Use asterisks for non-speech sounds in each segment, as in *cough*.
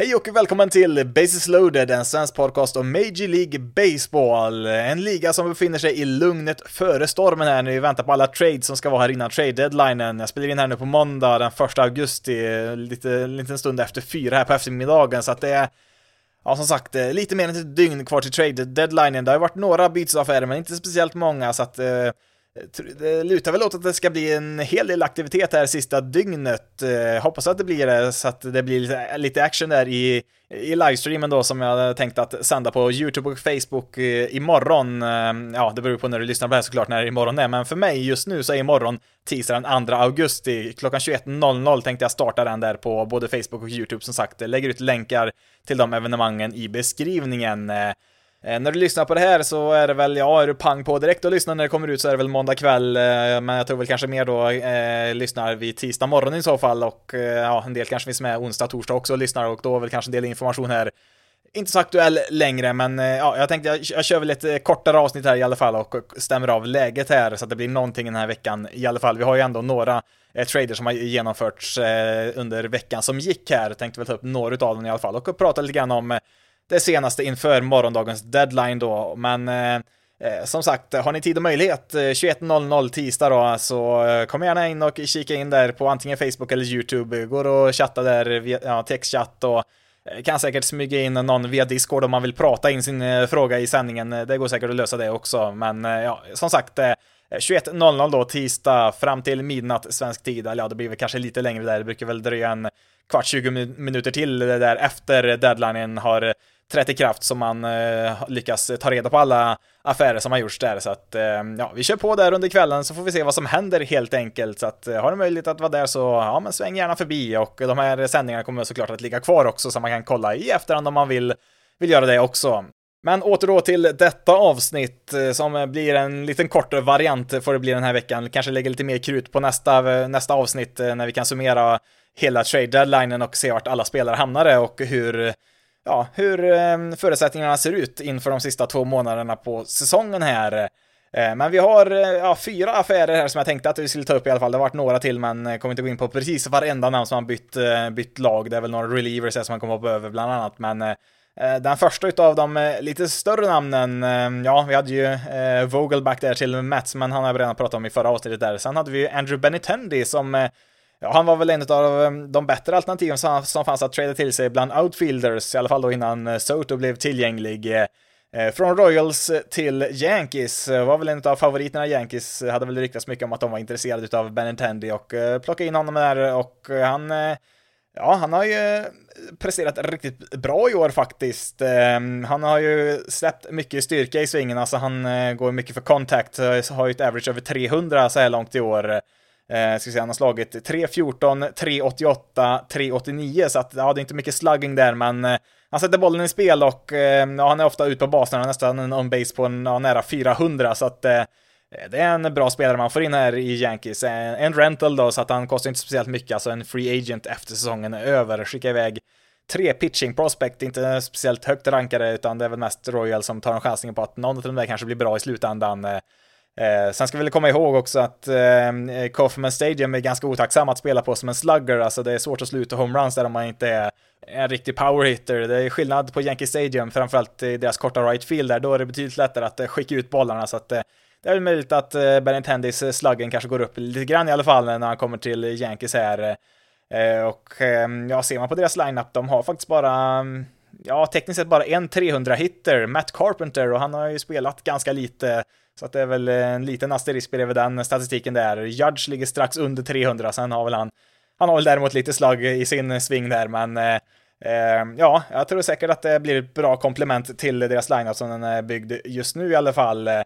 Hej och välkommen till Bases loaded, en svensk podcast om Major League Baseball. En liga som befinner sig i lugnet före stormen här när vi väntar på alla trades som ska vara här innan trade deadlinen. Jag spelar in här nu på måndag den 1 augusti, lite, en liten stund efter fyra här på eftermiddagen, så att det är Ja, som sagt, eh, lite mer än ett dygn kvar till trade deadlinen. Det har ju varit några bytesaffärer, men inte speciellt många, så att eh, det lutar väl åt att det ska bli en hel del aktivitet här sista dygnet. Eh, hoppas att det blir det, så att det blir lite, action där i, i livestreamen då som jag tänkt att sända på YouTube och Facebook eh, imorgon. Eh, ja, det beror på när du lyssnar på det här såklart, när imorgon är, men för mig just nu så är imorgon tisdag den 2 augusti. Klockan 21.00 tänkte jag starta den där på både Facebook och YouTube som sagt. lägger ut länkar till de evenemangen i beskrivningen. Eh, Eh, när du lyssnar på det här så är det väl, ja, är du pang på direkt och lyssnar när det kommer ut så är det väl måndag kväll, eh, men jag tror väl kanske mer då eh, lyssnar vid tisdag morgon i så fall och eh, ja, en del kanske finns med onsdag, torsdag också och lyssnar och då är väl kanske en del information här inte så aktuell längre, men eh, ja, jag tänkte jag, jag kör väl ett eh, kortare avsnitt här i alla fall och stämmer av läget här så att det blir någonting den här veckan i alla fall. Vi har ju ändå några eh, trader som har genomförts eh, under veckan som gick här. Tänkte väl ta upp några av dem i alla fall och prata lite grann om det senaste inför morgondagens deadline då, men eh, eh som sagt, har ni tid och möjlighet eh, 21.00 tisdag då, så eh, kom gärna in och kika in där på antingen Facebook eller YouTube. Går och chatta där, via ja, textchatt och kan säkert smyga in någon via Discord om man vill prata in sin fråga i sändningen. Det går säkert att lösa det också, men ja, som sagt, 21.00 då tisdag fram till midnatt svensk tid, eller ja, det blir väl kanske lite längre där, det brukar väl dröja en kvart, 20 minuter till där efter deadlinen har trätt i kraft så man eh, lyckas ta reda på alla affärer som har gjorts där. Så att eh, ja, vi kör på där under kvällen så får vi se vad som händer helt enkelt. Så att eh, har du möjlighet att vara där så ja, men sväng gärna förbi och de här sändningarna kommer såklart att ligga kvar också så man kan kolla i efterhand om man vill, vill göra det också. Men åter då till detta avsnitt eh, som blir en liten kortare variant får det bli den här veckan. Kanske lägger lite mer krut på nästa, nästa avsnitt eh, när vi kan summera hela trade deadlinen och se vart alla spelare hamnade och hur ja, hur ehm, förutsättningarna ser ut inför de sista två månaderna på säsongen här. Eh, men vi har eh, ja, fyra affärer här som jag tänkte att vi skulle ta upp i alla fall. Det har varit några till, men eh, kommer inte gå in på precis varenda namn som har bytt, bytt lag. Det är väl några relievers som man kommer hoppa över bland annat, men den första utav de lite större namnen, ehm, ja, vi hade ju Vogelback där till Mets, men han har jag redan pratat om i förra avsnittet där. Sen hade vi ju Andrew Benitendi som Ja, han var väl en av ehm, de bättre alternativen som, som fanns att trada till sig bland outfielders, i alla fall då innan eh, Soto blev tillgänglig. Eh, eh, från Royals till Yankees var väl en av favoriterna Yankees, hade väl ryktats mycket om att de var intresserade av Benintendi och plockade in honom där och han Ja, han har ju presterat riktigt bra i år faktiskt. Ehm, han har ju släppt mycket styrka i svingen, alltså han går mycket för contact, har ju ett average över 300 så här långt i år. Eh, ska säga, han har slagit 3.14, 3.88, 3.89, så att ja, det är inte mycket slugging där, men eh, han sätter bollen i spel och eh, ja, han är ofta ute på basen, han har nästan en on-base på en, ja, nära 400, så att eh, det är en bra spelare man får in här i Yankees. En, en rental då, så att han kostar inte speciellt mycket, alltså en free agent efter säsongen är över. Skicka iväg tre pitching prospect, inte speciellt högt rankade, utan det är väl mest Royal som tar en chansning på att någon av de där kanske blir bra i slutändan. Eh, Eh, sen ska vi väl komma ihåg också att eh, Kaufman Stadium är ganska otacksam att spela på som en slugger, alltså det är svårt att sluta homeruns där om man inte är en riktig powerhitter. Det är skillnad på Yankee Stadium, framförallt i deras korta right field där, då är det betydligt lättare att eh, skicka ut bollarna, så att eh, det är väl möjligt att eh, Benintendis eh, sluggen kanske går upp lite grann i alla fall när han kommer till Yankees här. Eh, och eh, ja, ser man på deras lineup, de har faktiskt bara mm, ja, tekniskt sett bara en 300-hitter, Matt Carpenter, och han har ju spelat ganska lite så att det är väl en liten asterisk bredvid den statistiken där. Judge ligger strax under 300, sen har väl han, han har väl däremot lite slag i sin sving där, men eh, eh, ja, jag tror säkert att det blir ett bra komplement till deras lineup som den är byggd just nu i alla fall. Eh,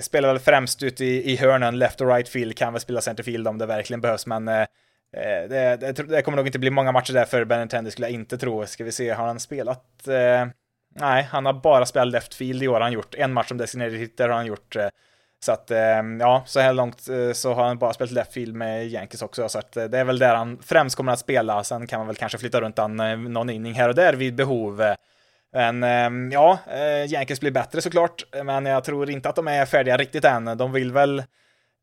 spelar väl främst ut i, i hörnen, left och right field, kan väl spela centerfield om det verkligen behövs, men eh, eh det, det, det, kommer nog inte bli många matcher där för Benintendi skulle jag inte tro. Ska vi se, har han spelat? Eh, Nej, han har bara spelat left field i år har han gjort. En match som designated hitter har han gjort. Eh, så att, eh, ja, så här långt eh, så har han bara spelat left field med Yankees också, så att det är väl där han främst kommer att spela. Sen kan man väl kanske flytta runt han någon inning här och där vid behov. Men ja, Yankees blir bättre såklart, men jag tror inte att de är färdiga riktigt än. De vill väl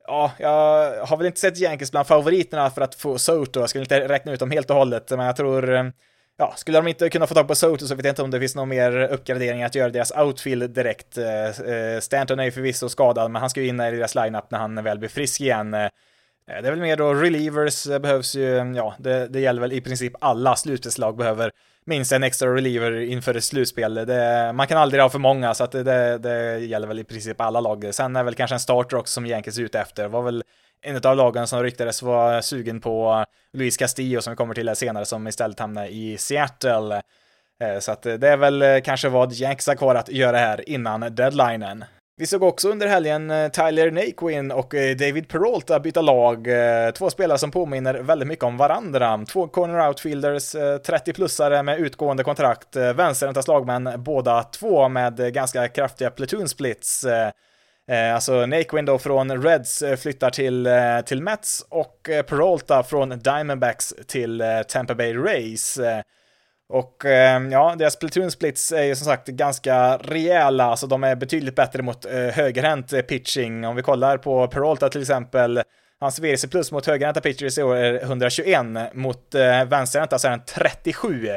Ja, jag har väl inte sett Yankees bland favoriterna för att få Soto. Jag skulle inte räkna ut dem helt och hållet, men jag tror ja, skulle de inte kunna få tag på Soto så vet jag inte om det finns någon mer uppgradering att göra deras outfield direkt. Eh, eh, Stanton är ju förvisso skadad, men han ska ju in i deras lineup när han väl blir frisk igen. Eh, det är väl mer då relievers behövs ju, mm, ja, det, det gäller väl i princip alla slutspelslag behöver minst en extra reliever inför ett slutspel. Det, man kan aldrig ha för många, så att det, det, det, gäller väl i princip alla lag. Sen är väl kanske en starter också som Yankees är ute efter. var väl en av lagen som ryktades vara sugen på Luis Castillo som vi kommer till senare, som istället hamnar i Seattle. Eh, så att eh, det är väl eh, kanske vad Jacks har kvar att göra här innan deadlinen. Vi såg också under helgen Tyler Naquin och David Peralta byta lag. Två spelare som påminner väldigt mycket om varandra. Två corner outfielders, 30-plussare med utgående kontrakt, vänsterhänta slagmän, båda två med ganska kraftiga platoon splits. Eh, alltså Naquin då från Reds eh, flyttar till, eh, till Mets och Peralta från Diamondbacks till Tampa Bay Rays. Och ja, deras platoon splits är ju som sagt ganska rejäla, så alltså de är betydligt bättre mot högerhänt pitching. Om vi kollar på Peralta till exempel, hans VRC plus mot högerhänta pitchers i år är 121, mot vänsterhänta så är den 37.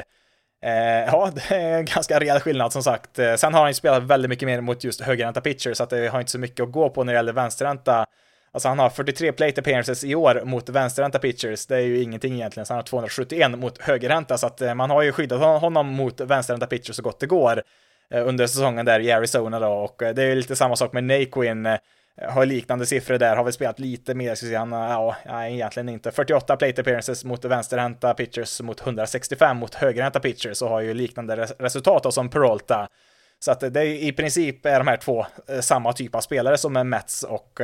Eh, ja, det är en ganska rejäl skillnad som sagt. Eh, sen har han ju spelat väldigt mycket mer mot just högerhänta pitchers, så att det har inte så mycket att gå på när det gäller vänsterhänta Alltså han har 43 plate appearances i år mot vänsterhänta pitchers. Det är ju ingenting egentligen, så han har 271 mot högerhänta, så att eh, man har ju skyddat honom mot vänsterhänta pitchers så gott det går eh, under säsongen där i Arizona då, och eh, det är ju lite samma sak med Naquin. Har liknande siffror där, har väl spelat lite mer, ska säga, han, ja, nej, egentligen inte. 48 plate appearances mot vänsterhänta pitchers mot 165 mot högerhänta pitchers och har ju liknande resultat då som Peralta. Så att det är i princip är de här två eh, samma typ av spelare som är Mets och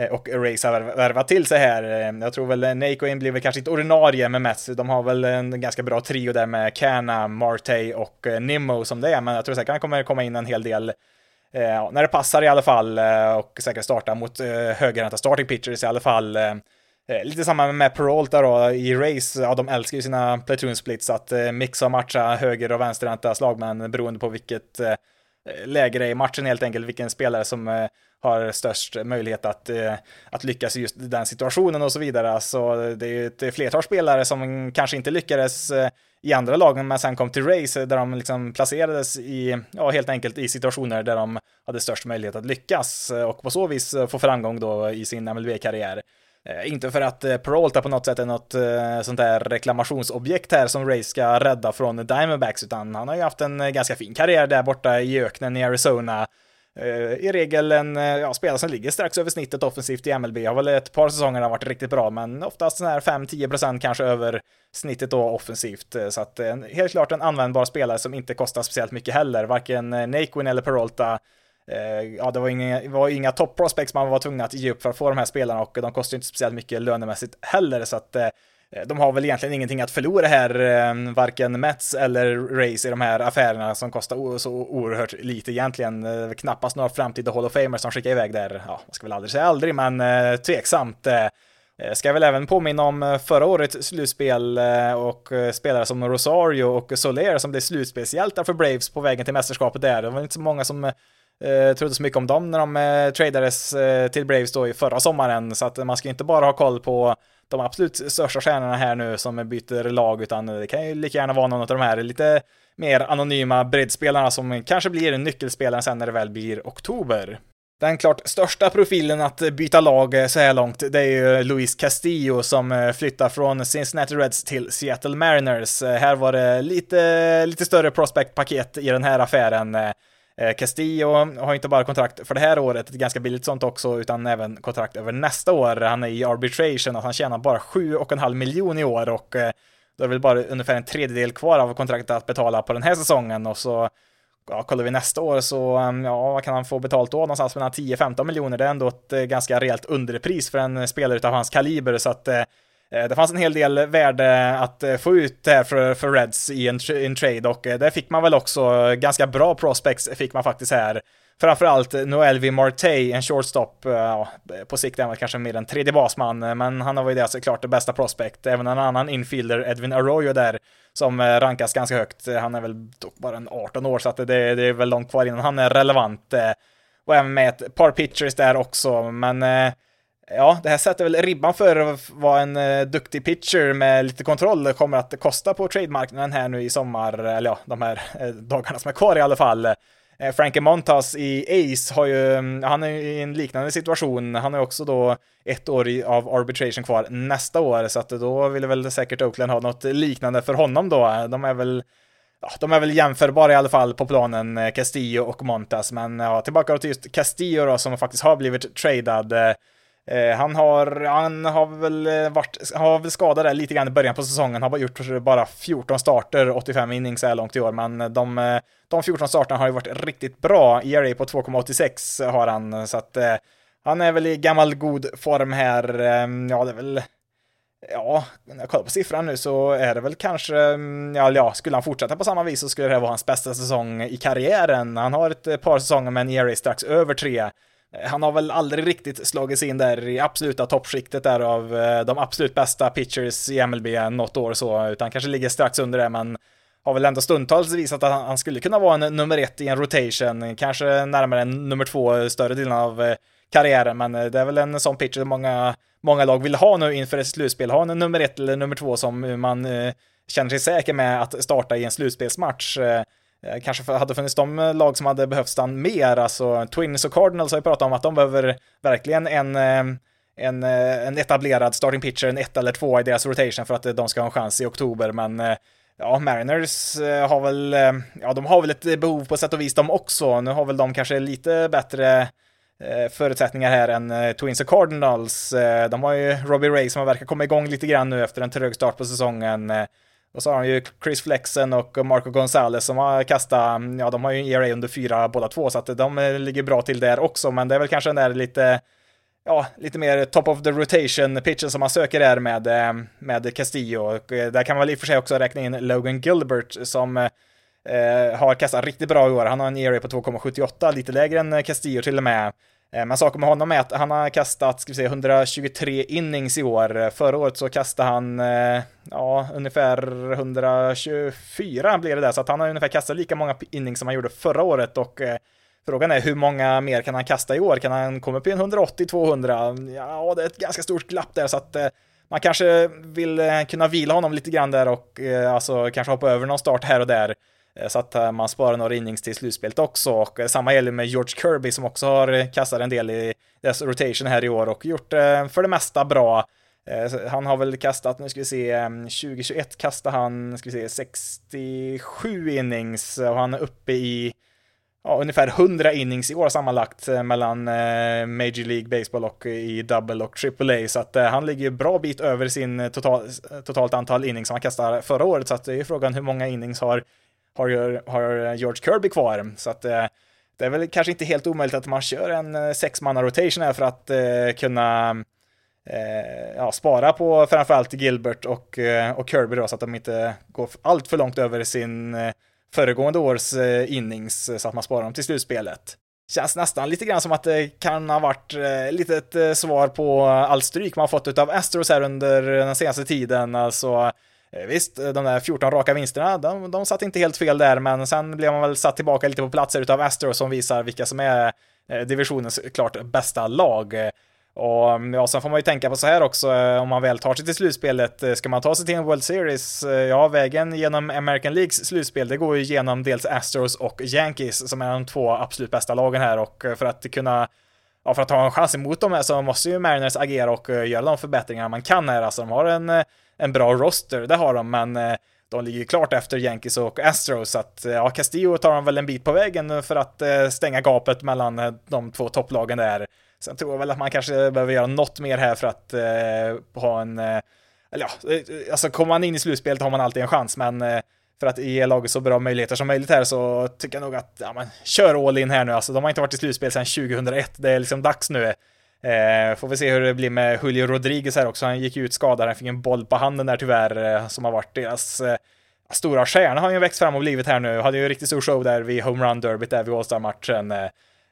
Eh, och Race har värvat till sig här. Eh, jag tror väl eh, Nacoin blir väl kanske inte ordinarie med Mets. De har väl en ganska bra trio där med Kana, Marte och Nimmo som det är, men jag tror säkert han kommer komma in en hel del eh, när det passar i alla fall eh, och säkert starta mot eh, högerhänta starting pitchers i alla fall. Eh, eh lite samma med Peralta då i race, ja de älskar ju sina platoon splits, att eh, mixa och matcha höger och vänsterhänta slagmän beroende på vilket läge det är i matchen helt enkelt, vilken spelare som har störst möjlighet att, eh, att lyckas i just den situationen och så vidare. Alltså, det är ju ett flertal spelare som kanske inte lyckades eh, i andra lagen, men sen kom till race eh, där de liksom placerades i, ja, helt enkelt i situationer där de hade störst möjlighet att lyckas och på så vis få framgång då i sin MLB-karriär. Inte för att Peralta på något sätt är något sånt där reklamationsobjekt här som Race ska rädda från Diamondbacks, utan han har ju haft en ganska fin karriär där borta i öknen i Arizona Eh, i regel en eh, ja, spelare som ligger strax över snittet offensivt i MLB. Har väl ett par säsonger har varit riktigt bra, men oftast sån här 5-10% kanske över snittet då offensivt. Eh, så att helt klart en användbar spelare som inte kostar speciellt mycket heller, varken Naquin eller Peralta. Ja, det var inga, var inga top prospects man var tvungen att ge upp för att få de här spelarna och de kostar inte speciellt mycket lönemässigt heller, så att Eh, de har väl egentligen ingenting att förlora här, eh, varken Mets eller Race i de här affärerna som kostar så oerhört lite egentligen. Eh, knappast några framtida Hall of Famers som skickar iväg där. Ja, man ska väl aldrig säga aldrig, men tveksamt. Ska jag väl även påminna om förra årets slutspel och spelare som Rosario och Soler som blev slutspelshjältar för Braves på vägen till mästerskapet där. Det var inte så många som eh, trodde så mycket om dem när de eh, tradades eh, till Braves då i förra sommaren, så att man ska inte bara ha koll på de absolut största stjärnorna här nu som byter lag, utan det kan ju lika gärna vara någon av de här lite mer anonyma breddspelarna som kanske blir nyckelspelare sen när det väl blir oktober. Den klart största profilen att byta lag så här långt, det är ju Luis Castillo som flyttar från Cincinnati Reds till Seattle Mariners. Här var det lite, lite större prospect-paket i den här affären. Eh, Castillo har inte bara kontrakt för det här året, ett ganska billigt sånt också, utan även kontrakt över nästa år. Han är i arbitration och han tjänar bara 7,5 miljoner i år och eh, då är det väl bara ungefär en tredjedel kvar av kontraktet att betala på den här säsongen och så ja, kollar vi nästa år så, eh, ja, vad kan han få betalt då? Någonstans mellan 10-15 miljoner. Det är ändå ett ganska rejält underpris för en spelare av hans kaliber, så att Eh, det fanns en hel del värde att eh, få ut här för, för Reds i en, en trade och eh, det fick man väl också. Ganska bra prospects fick man faktiskt här. Framförallt Noel V. Marte, en shortstop, ja, på sikt är han kanske mer en tredje basman, men han har ju det såklart det bästa prospect. Även en annan infielder, Edwin Arroyo där, som rankas ganska högt. Han är väl dock bara en 18 år, så att det, det är väl långt kvar innan han är relevant. Och även med ett par pitchers där också, men ja, det här sätter väl ribban för vad en eh, duktig pitcher med lite kontroll kommer att kosta på trademarknaden här nu i sommar, eller ja, de här eh, dagarna som är kvar i alla fall. Eh, Frankie Montas i Ace har ju, mm, han är ju i en liknande situation. Han har också då ett år i, av arbitration kvar nästa år, så att då vill väl säkert Oakland ha något liknande för honom då. De är väl ja, de är väl jämförbara i alla fall på planen, eh, Castillo och Montas, men ja, tillbaka till just Castillo då, som faktiskt har blivit tradad. Eh, han har, han har väl eh, varit, har väl skadad där lite grann i början på säsongen, har gjort bara 14 starter, 85 innings så här långt i år, men eh, de, de 14 starterna har ju varit riktigt bra. ERA på 2,86 har han, så att han är väl i gammal god form här. Ja, det är väl Ja, när jag kollar på siffran nu så är det väl kanske, mm, ja, ja, skulle han fortsätta på samma vis så skulle det vara hans bästa säsong i karriären. Han har ett par säsonger med en ERA strax över tre. Eh, han har väl aldrig riktigt slagit sig in där i absoluta toppskiktet där av eh, de absolut bästa pitchers i MLB något år så, utan kanske ligger strax under det, men har väl ändå stundtals visat att han skulle kunna vara en nummer ett i en rotation, kanske närmare en nummer två eh, större delen av karriären, men det är väl en sån pitcher många, många lag vill ha nu inför ett slutspel, ha en nummer ett eller nummer två som man känner sig säker med att starta i en slutspelsmatch. Eh, kanske hade funnits de eh, lag som hade behövt stanna mer, alltså Twins och Cardinals har ju pratat om att de behöver verkligen en eh, en, en etablerad starting pitcher, en ett eller två i deras rotation för att de ska ha en chans i oktober, men ja, Mariners har väl, ja, de har väl ett behov på sätt och vis de också. Nu har väl de kanske lite bättre förutsättningar här än Twins och Cardinals. De har ju Robbie Ray som verkar komma igång lite grann nu efter en trög start på säsongen. Och så har de ju Chris Flexen och Marco Gonzales som har kastat, ja de har ju en ERA under fyra båda två så att de eh, ligger bra till där också, men det är väl kanske den där lite, ja, lite mer top of the rotation pitchen som man söker där med, eh, med Castillo. Och eh, där kan man väl i och för sig också räkna in Logan Gilbert som eh, har kastat riktigt bra i år. Han har en ERA på 2,78, lite lägre än Castillo till och med. Eh, men saken med honom är att han har kastat, ska vi säga, 123 innings i år. Förra året så kastade han, eh, ja, ungefär 124 blir det där, så att han har ungefär kastat lika många innings som han gjorde förra året och eh, Frågan är hur många mer kan han kasta i år? Kan han komma upp i en 180-200? Ja, det är ett ganska stort glapp där så att man kanske vill kunna vila honom lite grann där och alltså kanske hoppa över någon start här och där. Eh, så att eh, man sparar några innings till slutspelet också. Och eh, samma gäller med George Kirby som också har kastat en del i deras rotation här i år och gjort för det mesta bra. Han har väl kastat, nu ska vi se, 2021 kastade han, ska vi se, 67 innings och han är uppe i ja, ungefär 100 innings i år sammanlagt mellan Major League Baseball och i Double och Triple A så att han ligger ju bra bit över sin total, totalt antal innings som han kastade förra året, så att det är frågan hur många innings har har, har George Kirby kvar. Så att eh, det är väl kanske inte helt omöjligt att man kör en eh, sexmanna rotation här för att eh, kunna eh, ja, spara på framförallt Gilbert och, och Kirby då så att de inte går allt för långt över sin föregående års innings så att man sparar dem till slutspelet. Känns nästan lite grann som att det kan ha varit lite ett svar på all stryk man fått av Astros här under den senaste tiden. Alltså Eh, visst, de där 14 raka vinsterna, de, de satt inte helt fel där, men sen blev man väl satt tillbaka lite på platser utav Astro som visar vilka som är eh, divisionens klart bästa lag. Och mm, ja, sen får man ju tänka på så här också, eh, om man väl tar sig till slutspelet, ska man ta sig till en World Series, ja, vägen genom American Leagues slutspel, det går ju genom dels Astros och Yankees som är de två absolut bästa lagen här och för att kunna Ja, för att ha en chans emot dem här så måste ju Mariners agera och göra de förbättringar man kan här. Alltså de har en en bra roster, det har de, men eh, de ligger ju klart efter Yankees och Astros, så att eh, ja, Castillo tar de väl en bit på vägen för att eh, stänga gapet mellan de två topplagen där. Sen tror jag väl att man kanske behöver göra något mer här för att eh, ha en, eh, eller ja, alltså kommer man in i slutspelet har man alltid en chans, men eh, för att ge laget så bra möjligheter som möjligt här så tycker jag nog att, ja men, kör all in här nu alltså. De har inte varit i slutspel sedan 2001, det är liksom dags nu. Eh, får vi se hur det blir med Julio Rodriguez här också. Han gick ut skadad, han fick en boll på handen där tyvärr, eh, som har varit deras eh, stora stjärna har han ju växt fram och blivit här nu. Hade ju en riktigt stor show där vid Home Run Derbyt där vid All-Star-matchen. Eh,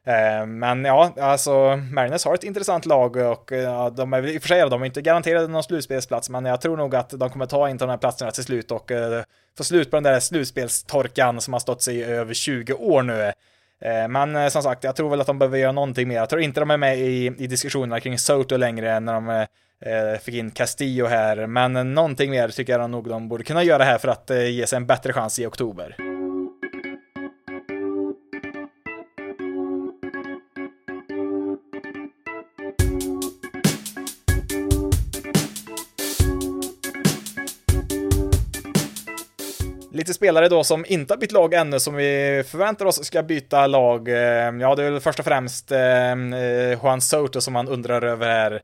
eh, men ja, alltså Mariners har ett intressant lag och eh, ja, de är i och för sig, de är inte garanterade någon slutspelsplats, men jag tror nog att de kommer ta in de här platserna till slut och eh, få slut på den där slutspelstorkan som har stått sig i över 20 år nu. Eh, men eh, som sagt, jag tror väl att de behöver göra någonting mer. Jag tror inte de är med i, i diskussionerna kring Soto längre när de eh, fick in Castillo här. Men någonting mer tycker jag nog de borde kunna göra här för att ge sig en bättre chans i oktober. Lite spelare då som inte har bytt lag ännu, som vi förväntar oss ska byta lag. Eh, ja, det är väl först och främst eh, eh, Juan Soto som man undrar över här.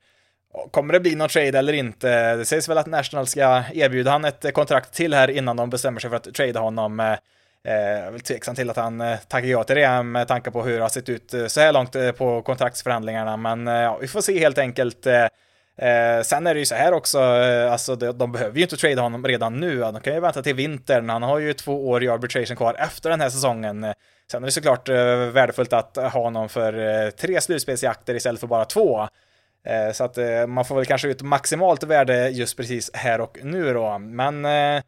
Kommer det bli någon trade eller inte? Det sägs väl att National ska erbjuda han ett kontrakt till här innan de bestämmer sig för att trade honom. Eh, jag är väl tveksam till att han tackar ja till det med tanke på hur det har sett ut så här långt på kontraktsförhandlingarna. Men ja, vi får se helt enkelt. Eh, sen är det ju så här också, eh, alltså de, de, behöver ju inte trada honom redan nu, de kan ju vänta till vintern, han har ju två år i arbitration kvar efter den här säsongen. Eh, sen är det såklart eh, värdefullt att ha honom för eh, tre slutspelsjakter istället för bara två. Eh, så att eh, man får väl kanske ut maximalt värde just precis här och nu då, men eh,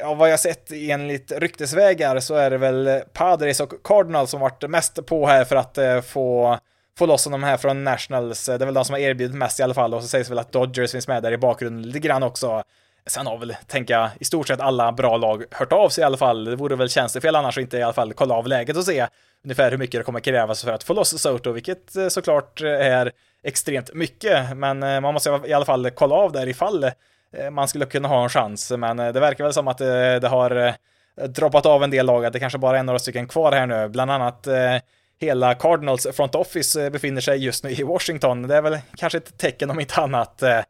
Ja, vad jag sett enligt ryktesvägar så är det väl Padres och Cardinals som varit mest på här för att eh, få få loss honom här från Nationals. Eh, det är väl de som har erbjudit mest i alla fall och så sägs väl att Dodgers finns med där i bakgrunden lite grann också. Sen har väl, tänker jag, i stort sett alla bra lag hört av sig i alla fall. Det vore väl tjänstefel annars att inte i alla fall kolla av läget och se ungefär hur mycket det kommer krävas för att få loss Soto, vilket eh, såklart eh, är extremt mycket. Men man måste i alla fall kolla av där ifall man skulle kunna ha en chans. Men det verkar väl som att det har droppat av en del lag, att det kanske bara är några stycken kvar här nu, bland annat hela Cardinals front office eh, befinner sig just nu i Washington. Det är väl kanske ett tecken om inte annat. Eh,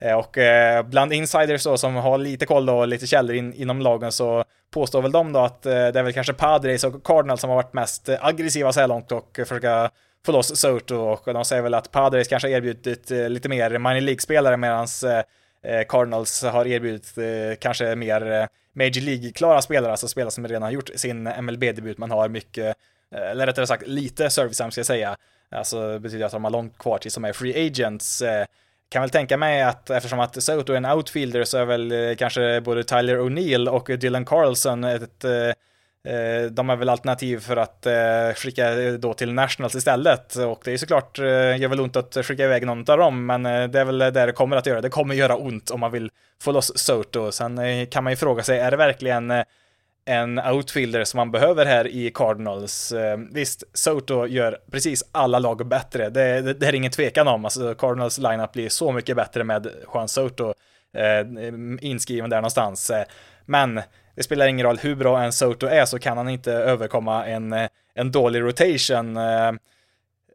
eh, och bland insiders då, som har lite koll och lite källor in, inom lagen så påstår väl de då att det är väl kanske Padres och Cardinals som har varit mest aggressiva så här långt och försöka få loss Soto och de säger väl att Padres kanske har erbjudit lite mer minor League-spelare medan Cardinals har erbjudit kanske mer Major League-klara spelare, alltså spelare som redan har gjort sin MLB-debut. Man har mycket Eh, eller rättare sagt lite servicearm ska jag säga. Alltså det betyder att de har långt kvar tills de är free agents. Eh, kan väl tänka mig att eftersom att Soto är en outfielder så är väl eh, kanske både Tyler O'Neill och Dylan Carlson ett de är väl alternativ för att skicka då till Nationals istället och det är såklart, gör väl ont att skicka iväg någon av dem, men det är väl det det kommer att göra. Det kommer göra ont om man vill få loss Soto. Sen kan man ju fråga sig, är det verkligen en outfielder som man behöver här i Cardinals. Eh, visst, Soto gör precis alla lag bättre, det, det, det är ingen tvekan om. Alltså, Cardinals lineup blir så mycket bättre med Juan Soto eh, inskriven där någonstans. Eh, men det spelar ingen roll hur bra en Soto är så kan han inte överkomma en, eh, en dålig rotation.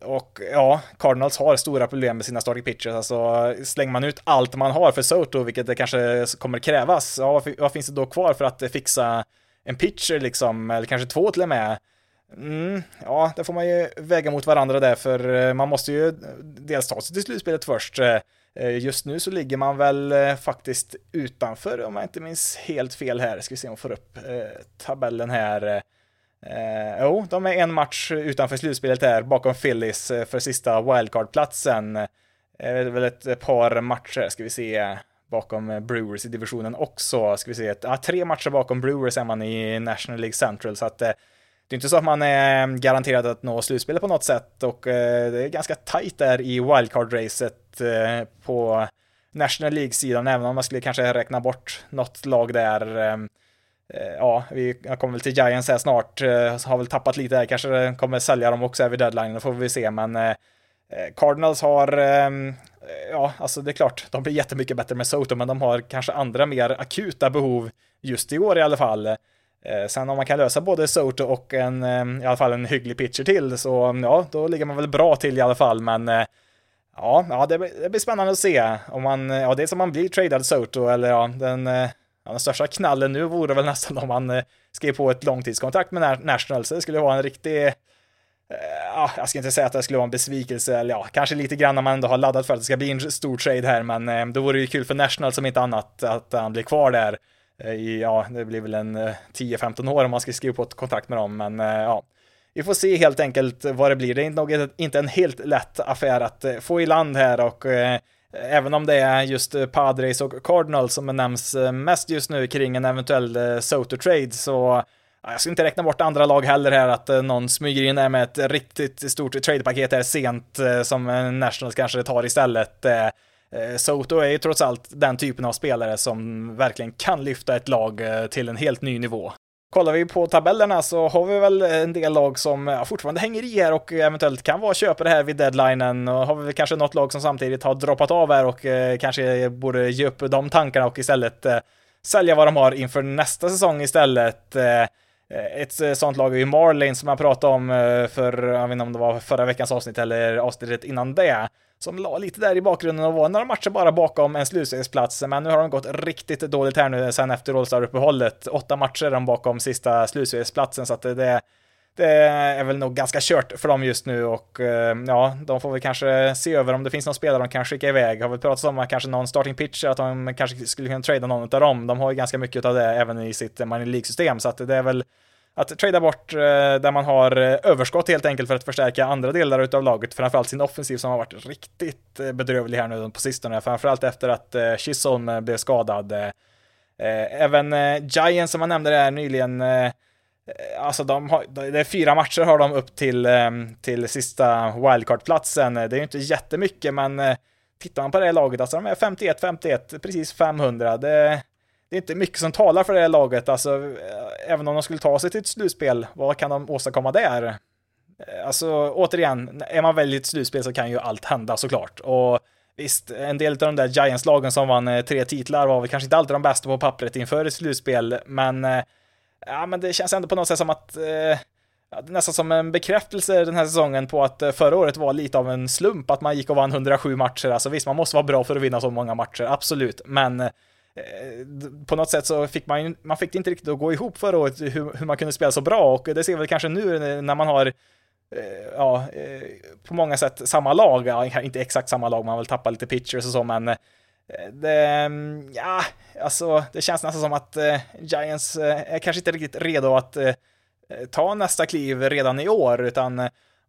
Och ja, Cardinals har stora problem med sina starting pitchers. Alltså slänger man ut allt man har för Soto, vilket det kanske kommer krävas, ja, vad finns det då kvar för att fixa en pitcher liksom, eller kanske två till och med. Mm, ja, det får man ju väga mot varandra där, för eh, man måste ju dels ta sig till slutspelet först. Eh, eh, just nu så ligger man väl faktiskt utanför, om jag inte minns helt fel här. Ska vi se om jag får upp tabellen här. Jo, de är en match utanför slutspelet här, bakom Phillies för sista wildcard-platsen. Det är väl ett par matcher, ska vi se bakom eh, Brewers i divisionen också. Ska vi se, ja, tre matcher bakom Brewers är man i National League Central, så att eh, det är inte så att man är mm, garanterad att nå slutspelet på något sätt och eh, det är ganska tajt där i wildcard-racet på National League-sidan, även om man skulle kanske räkna bort något lag där. Ehm, ja, vi kommer väl till Giants här snart, har väl tappat lite här, kanske kommer sälja dem också här vid deadline, då får vi se, men Cardinals har ehm, Eh, ja, alltså det är klart, de blir jättemycket bättre med Soto, men de har kanske andra mer akuta behov just i år i alla fall. Eh, sen om man kan lösa både Soto och en, eh, i alla fall en hygglig pitcher till, så mm, ja, då ligger man väl bra till i alla fall, men ja, ja det, det blir spännande att se om man, ja, det är som man blir tradad Soto, eller ja, den, ja, den största knallen nu vore väl nästan om man skrev på ett långtidskontrakt med National, så det skulle vara en riktig ja, jag ska inte säga att det skulle vara en besvikelse, eller ja, kanske lite grann när man ändå har laddat för att det ska bli en stor trade här, men eh, då vore det ju kul för National som inte annat att han blir kvar där eh, i, ja, det blir väl en eh, 10-15 år om man ska skriva på ett kontrakt med dem, men ja, vi får se helt enkelt vad det blir. Det är nog inte en helt lätt affär att få i land här och även om det är just Padres och Cardinals som nämns mest just nu kring en eventuell Soto-trade så jag ska inte räkna bort andra lag heller här, att eh, någon smyger in där med ett riktigt stort tradepaket här sent eh, som eh, Nationals kanske tar istället. Soto är ju trots allt den typen av spelare som verkligen kan lyfta ett lag till en helt ny nivå. Kollar vi på tabellerna så har vi väl en del lag som fortfarande hänger i här och eventuellt kan vara köpare här vid deadlinen och har vi kanske något lag som samtidigt har droppat av här och kanske borde ge upp de tankarna och istället sälja vad de har inför nästa säsong istället. Eh, ett eh, sånt lag är ju Marlin som jag pratade om eh, för, jag vet inte om det var förra veckans avsnitt eller avsnittet innan det som la lite där i bakgrunden och var några matcher bara bakom en slutspelsplats, men nu har de gått riktigt dåligt här nu sen efter All-Star-uppehållet. Åtta matcher är de bakom sista slutspelsplatsen, så att det, det är väl nog ganska kört för dem just nu och eh, ja, de får väl kanske se över om det finns någon spelare de kan skicka iväg. Har väl pratat om att kanske någon starting pitcher, att de kanske skulle kunna trada någon av dem. De har ju ganska mycket av det även i sitt Money League-system, så att det är väl att trada bort eh, där man har överskott helt enkelt för att förstärka andra delar utav laget, framförallt sin offensiv som har varit riktigt bedrövlig här nu på sistone, framförallt efter att Chisholm blev skadad. Även Giants som man nämnde där nyligen, Eh, alltså de har, det är fyra matcher har de upp till, ehm, till sista wildcard-platsen. Eh, det är ju inte jättemycket, men eh, tittar man på det här laget, alltså de är 51-51, precis 500. Det, det är inte mycket som talar för det här laget, alltså även om de skulle ta sig till ett slutspel, vad kan de åstadkomma där? Alltså återigen, är man väldigt slutspel så kan ju allt hända såklart. Och visst, en del av de där Giants-lagen som vann tre titlar var väl kanske inte alltid de bästa på pappret inför ett slutspel, men ja, men det känns ändå på något sätt som att eh, nästan som en bekräftelse den här säsongen på att eh, förra året var lite av en slump att man gick och vann 107 matcher. Alltså visst, man måste vara bra för att vinna så många matcher, absolut, men Eh, på något sätt så fick man, man fick det inte riktigt att gå ihop förra året hur, hur man kunde spela så bra. Och det ser vi kanske nu när man har eh, ja, eh, på många sätt samma lag, ja, inte exakt samma lag, man vill tappa lite pitchers och så, men eh, det, mm, ja, alltså det känns nästan som att eh, Giants eh, är kanske inte riktigt redo att eh, ta nästa kliv redan i år, utan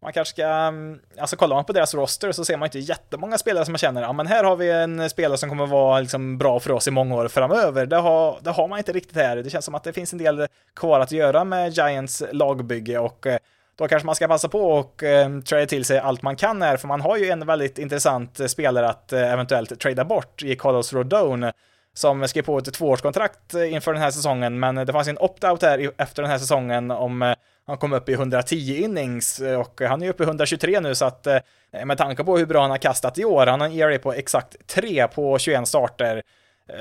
man kanske ska, mm, alltså kollar man på deras roster så ser man inte jättemånga spelare som man känner, ja men här har vi en spelare som kommer vara liksom bra för oss i många år framöver. Det har, det har man inte riktigt här. Det känns som att det finns en del kvar att göra med Giants lagbygge och då kanske man ska passa på och eh, trada till sig allt man kan här, för man har ju en väldigt intressant spelare att eh, eventuellt trada bort i Carlos Rodone som skrev på ett tvåårskontrakt eh, inför den här säsongen, men eh, det fanns en opt-out här efter den här säsongen om eh, han kom upp i 110 innings och han är uppe i 123 nu så att med tanke på hur bra han har kastat i år, han har en ERA på exakt 3 på 21 starter,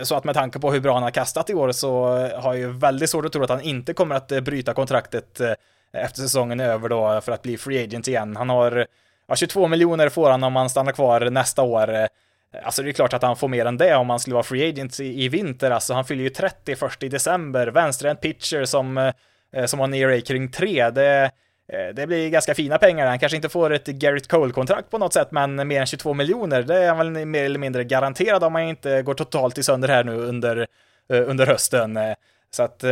så att med tanke på hur bra han har kastat i år så har jag ju väldigt svårt att tro att han inte kommer att bryta kontraktet efter säsongen är över då för att bli free agent igen. Han har ja, 22 miljoner får han om han stannar kvar nästa år. Eh, alltså det är klart att han får mer än det om han skulle vara free agent i, i vinter. Alltså han fyller ju 30 först i december. Vänsterhänt pitcher som, eh, som har en ERA kring 3. Det, eh, det blir ganska fina pengar. Han kanske inte får ett Garrett Cole-kontrakt på något sätt, men mer än 22 miljoner, det är han väl mer eller mindre garanterad om han inte går totalt i sönder här nu under, under hösten. Så att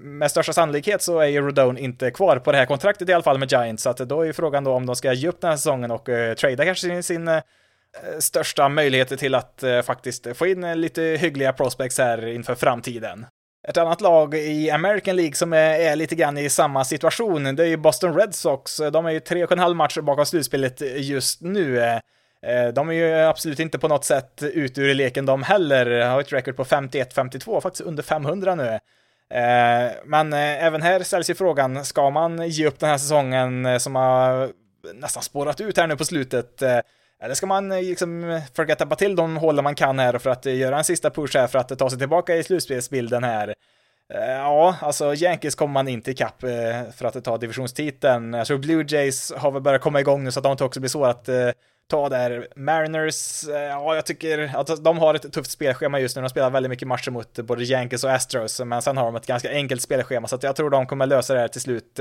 med största sannolikhet så är ju Rodone inte kvar på det här kontraktet i alla fall med Giants, så att då är ju frågan då om de ska ge upp den här säsongen och uh, trada kanske sin, sin Eh, största möjligheter till att eh, faktiskt få in eh, lite hyggliga prospects här inför framtiden. Ett annat lag i American League som är, är, lite grann i samma situation, det är ju Boston Red Sox. De är ju tre och en halv matcher bakom slutspelet just nu. De är ju absolut inte på något sätt ut ur leken de heller, har ett record på 51-52, faktiskt under 500 nu. Men även här ställs ju frågan, ska man ge upp den här säsongen som har nästan spårat ut här nu på slutet? Eller ska man eh, liksom försöka täppa till de hålen man kan här för att eh, göra en sista push här för att eh, ta sig tillbaka i slutspelsbilden här? Ja, alltså Yankees kommer man inte ikapp för att ta divisionstiteln. Jag tror Blue Jays har väl börjat komma igång nu så att de inte också blir svåra att ta där. Mariners, ja, jag tycker att de har ett tufft spelschema just nu. De spelar väldigt mycket matcher mot både Yankees och Astros, men sen har de ett ganska enkelt spelschema, så att jag tror de kommer lösa det här till slut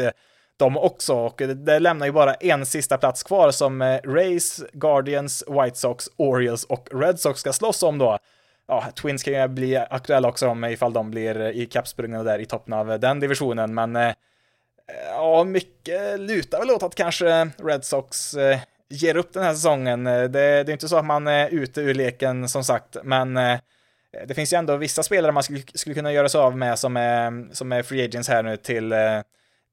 de också och det lämnar ju bara en sista plats kvar som eh, Rays, Guardians, White Sox, Orioles och Red Sox ska slåss om då. Ja, Twins kan ju bli aktuella också om ifall de blir eh, i kappsprungna där i toppen av eh, den divisionen, men ja, mycket lutar väl åt att kanske Red Sox ger upp den här säsongen. Det, det är inte så att man är ute ur leken som sagt, men det finns ju ändå vissa spelare man skulle, skulle kunna göra sig av med som är, som är free agents här nu till,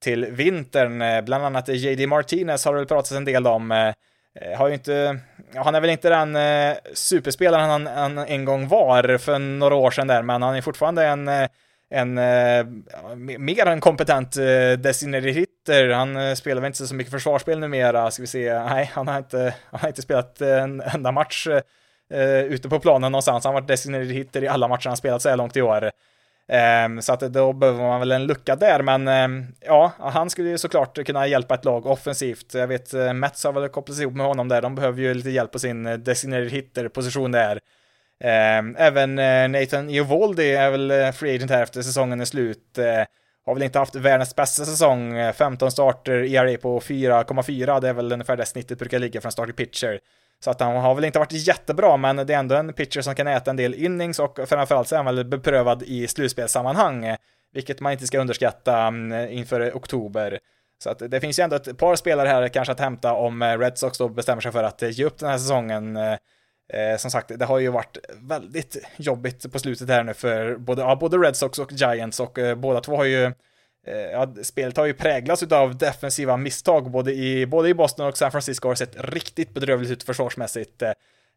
till vintern. Eh, bland annat JD Martinez har det väl pratats en del om. Eh, eh, har ju inte, han är väl inte den superspelaren han, han en gång var för några år sedan där, men han är fortfarande en en mer än kompetent eh, designated hitter. Han spelar väl inte så mycket försvarsspel numera, ska vi se. Nej, han har inte, han har inte spelat en enda match eh, ute på planen någonstans. Han har varit designated hitter i alla matcher han spelat så här långt i år. Ehm, så att då behöver man väl en lucka där, men ehm, ja, han skulle ju såklart kunna hjälpa ett lag offensivt. Jag vet, eh, Mets har väl kopplats ihop med honom där, de behöver ju lite hjälp på sin eh, designated hitter-position där. Ehm, även eh, Nathan Eovaldi är väl free agent här efter säsongen är slut. Har väl inte haft världens bästa säsong, 15 starter, ERA på 4,4, det är väl ungefär det snittet brukar ligga för en pitcher. Så att han har väl inte varit jättebra, men det är ändå en pitcher som kan äta en del innings och framförallt så är han väl beprövad i slutspelssammanhang, eh, vilket man inte ska underskatta mm, inför oktober. Så att det finns ju ändå ett par spelare här kanske att hämta om eh, Red Sox då bestämmer sig för att eh, ge upp den här säsongen. Eh, som sagt, det har ju varit väldigt jobbigt på slutet här nu för både, ja, både Red Sox och Giants och eh, båda två har ju Eh, ja, spelet har ju präglats av defensiva misstag, både i, både i Boston och San Francisco har sett riktigt bedrövligt ut försvarsmässigt. Eh,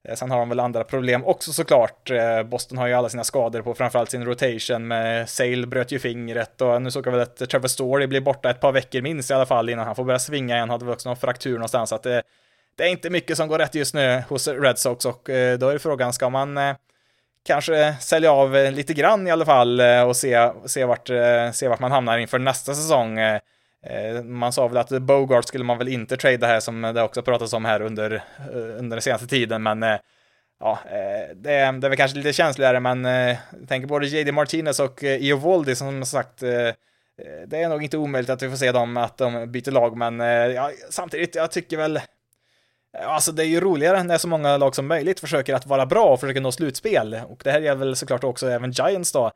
eh, sen har de väl andra problem också såklart. Boston har ju alla sina skador på framförallt sin rotation med Sale bröt ju fingret och nu såg jag väl att Trevor Story blir borta ett par veckor minst i alla fall innan han får börja svinga igen. Hade väl också någon fraktur någonstans så att det det är inte mycket som går rätt just nu hos Red Sox och då är frågan, ska man kanske sälja av eh, lite grann i alla fall eh, och se, se, vart, eh, se vart man hamnar inför nästa säsong. Man sa väl att Bogart skulle man väl inte trada här som det också pratas om här under, under den senaste tiden, men ja, det, är, det är väl kanske lite känsligare, men jag tänker både JD Martinez och Voldi som sagt det är nog inte omöjligt att vi får se dem, att de byter lag, men ja, samtidigt, jag tycker väl Alltså det är ju roligare när så många lag som möjligt försöker att vara bra och försöker nå slutspel. Och det här gäller väl såklart också även Giants då.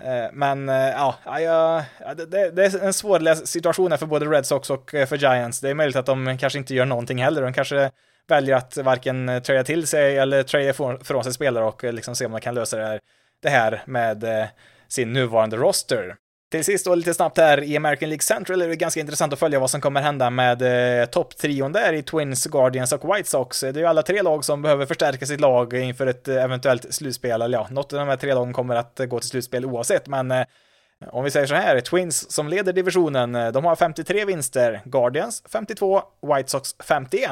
Eh, men eh, ja, ja det, det, är en svårläst situation här för både Red Sox och eh, för Giants. Det är möjligt att de kanske inte gör någonting heller. De kanske väljer att varken trada till sig eller trada från sig spelare och liksom se om man kan lösa det här, det här med sin nuvarande roster. Till sist då lite snabbt här i American League Central är det ganska intressant att följa vad som kommer hända med eh, topptrion där i Twins, Guardians och White Sox. Det är ju alla tre lag som behöver förstärka sitt lag inför ett eh, eventuellt slutspel, eller ja, något av de här tre lagen kommer att eh, gå till slutspel oavsett, men eh, om vi säger så här, Twins som leder divisionen, eh, de har 53 vinster, Guardians 52, White Sox 51.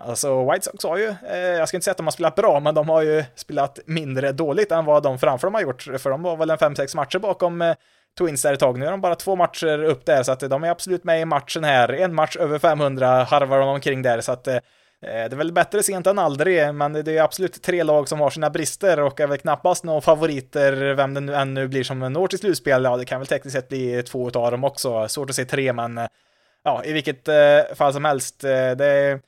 Alltså White Sox har ju, eh, jag ska inte säga att de har spelat bra, men de har ju spelat mindre dåligt än vad de framför dem har gjort, för de var väl en 5-6 matcher bakom eh, Twins där ett tag. Nu är de bara två matcher upp där, så att eh, de är absolut med i matchen här. En match över 500 harvar de omkring där, så att eh, eh, det är väl bättre sent än aldrig, men det är absolut tre lag som har sina brister och är väl knappast några favoriter, vem det nu ännu blir som når till slutspel. Ja, det kan väl tekniskt sett bli två av dem också. Svårt att se tre, men ja, i vilket fall som helst. Det är,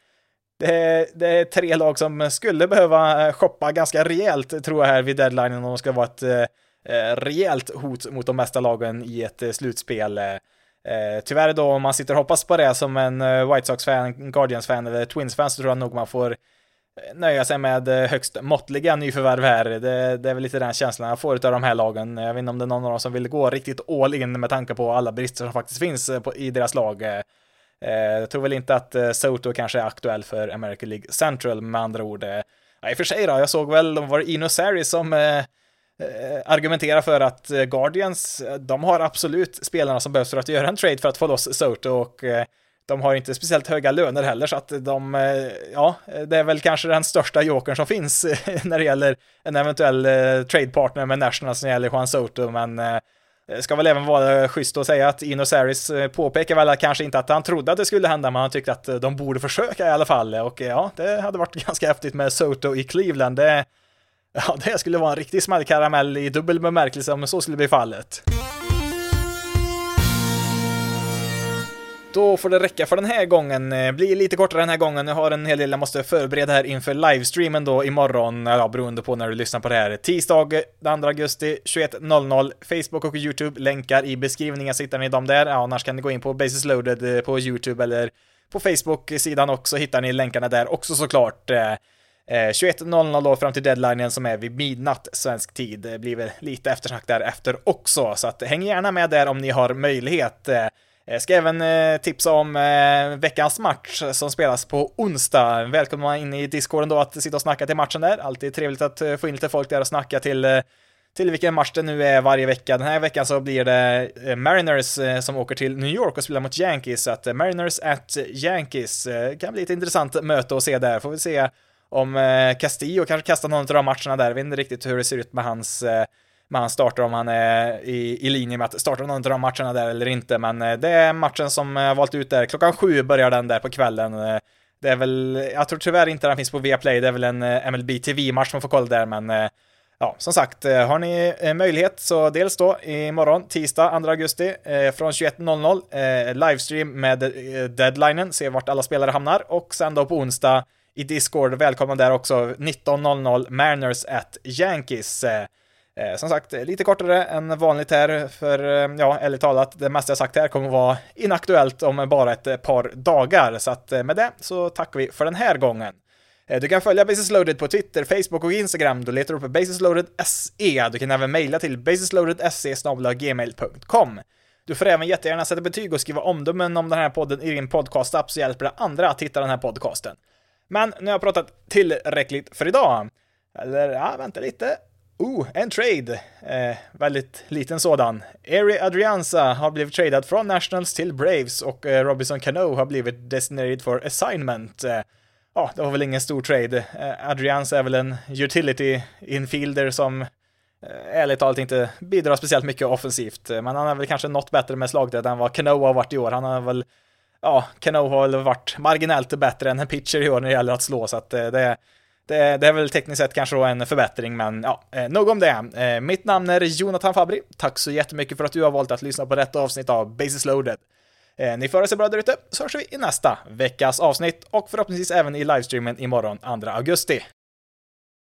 det är, det är, tre lag som skulle behöva shoppa ganska rejält, tror jag, här vid deadline om de ska vara ett Eh, rejält hot mot de mesta lagen i ett eh, slutspel. Eh, eh, tyvärr då, om man sitter och hoppas på det som en eh, White Sox-fan, Guardians-fan eller Twins-fan så tror jag nog man får nöja sig med högst måttliga nyförvärv här. Det, det, är väl lite den känslan jag får av de här lagen. Jag vet inte om det är någon av dem som vill gå riktigt all in med tanke på alla brister som faktiskt finns på, i deras lag. Jag tror väl inte att Soto kanske är aktuell för American League Central med andra ord. Ja, I och för sig då, jag såg väl, de var Ino Sari som Eh, Eh, argumentera för att eh, Guardians, eh, de har absolut spelarna som behövs för att göra en trade för att få loss Soto och de har inte speciellt höga löner heller så att de, ja, det är väl kanske den största jokern som finns *laughs* när det gäller en eventuell tradepartner med Nationals när det gäller Juan Soto, men det ska väl även vara schysst att säga att Ino Saris påpekar väl att kanske inte att han trodde att det skulle hända, men han tyckte att de borde försöka i alla fall. Och ja, det hade varit *laughs* ganska häftigt med Soto i Cleveland. Det Ja, det skulle vara en riktig smällkaramell i dubbel bemärkelse om så skulle bli fallet. Då får det räcka för den här gången. Eh, blir lite kortare den här gången. Jag har en hel del jag måste förbereda här inför livestreamen då imorgon, ja, beroende på när du lyssnar på det här. Tisdag 2 augusti 21.00. Facebook och YouTube, länkar i beskrivningen så hittar ni dem där. Ja, annars kan ni gå in på Basis loaded eh, på YouTube eller på Facebook-sidan också, hittar ni länkarna där också såklart. Eh, Eh, 21.00 då fram till deadlinen som är vid midnatt svensk tid. Det blir väl lite eftersnack därefter också, så att häng gärna med där om ni har möjlighet. Eh, jag ska även eh, tipsa om eh, veckans match som spelas på onsdag. Välkomna in i discorden då att sitta och snacka till matchen där. Alltid trevligt att få in lite folk där och snacka till till vilken match det nu är varje vecka. Den här veckan så blir det Mariners som åker till New York och spelar mot Yankees, så att Mariners at Yankees kan bli ett intressant möte att se där. Får vi se om eh, Castillo kanske kastar någon av de matcherna där. Jag vet inte riktigt hur det ser ut med hans eh, med hans starter, om han är i, i linje med att starta någon av de matcherna där eller inte. Men eh, det är matchen som jag valt ut där. Klockan sju börjar den där på kvällen. Eh, det är väl, jag tror tyvärr inte den finns på Viaplay, det är väl en eh, MLB TV-match man får kolla där, men eh, ja, som sagt, eh, har ni möjlighet så dels då imorgon, tisdag 2 augusti, från 21.00, livestream med deadlinen, se vart alla spelare hamnar, och sen då på onsdag i Discord, välkomna där också, 19.00, Mariners at Yankees. Eh, eh, som sagt, lite kortare än vanligt här, för eh, ja, ärligt talat, det mesta jag sagt här kommer vara inaktuellt om bara ett eh, par dagar. Så att med det så tackar vi för den här gången. Du kan följa Basis Loaded på Twitter, Facebook och Instagram. Du letar upp basisloaded.se. Du kan även mejla till basisloaded.se gmail.com. Du får även jättegärna sätta betyg och skriva omdömen om den här podden i din podcastapp så hjälper det andra att hitta den här podcasten. Men nu har jag pratat tillräckligt för idag. Eller, ja, vänta lite. Oh, en trade! Eh, väldigt liten sådan. Eri Adrianza har blivit tradad från Nationals till Braves och eh, Robinson Cano har blivit designated for assignment. Eh, ja, det var väl ingen stor trade. Eh, Adrianza är väl en utility infielder som eh, ärligt talat inte bidrar speciellt mycket offensivt. Eh, men han är väl kanske något bättre med slagdöd än vad Cano har varit i år. Han har väl, ja, Cano har väl varit marginellt bättre än en pitcher i år när det gäller att slå, så att eh, det är det, det, är väl tekniskt sett kanske då en förbättring, men ja, eh, nog om det. Eh, mitt namn är Jonathan Fabri. Tack så jättemycket för att du har valt att lyssna på detta avsnitt av Basis loaded. Ni får ha det så bra där ute, så hörs vi i nästa veckas avsnitt och förhoppningsvis även i livestreamen imorgon 2 augusti.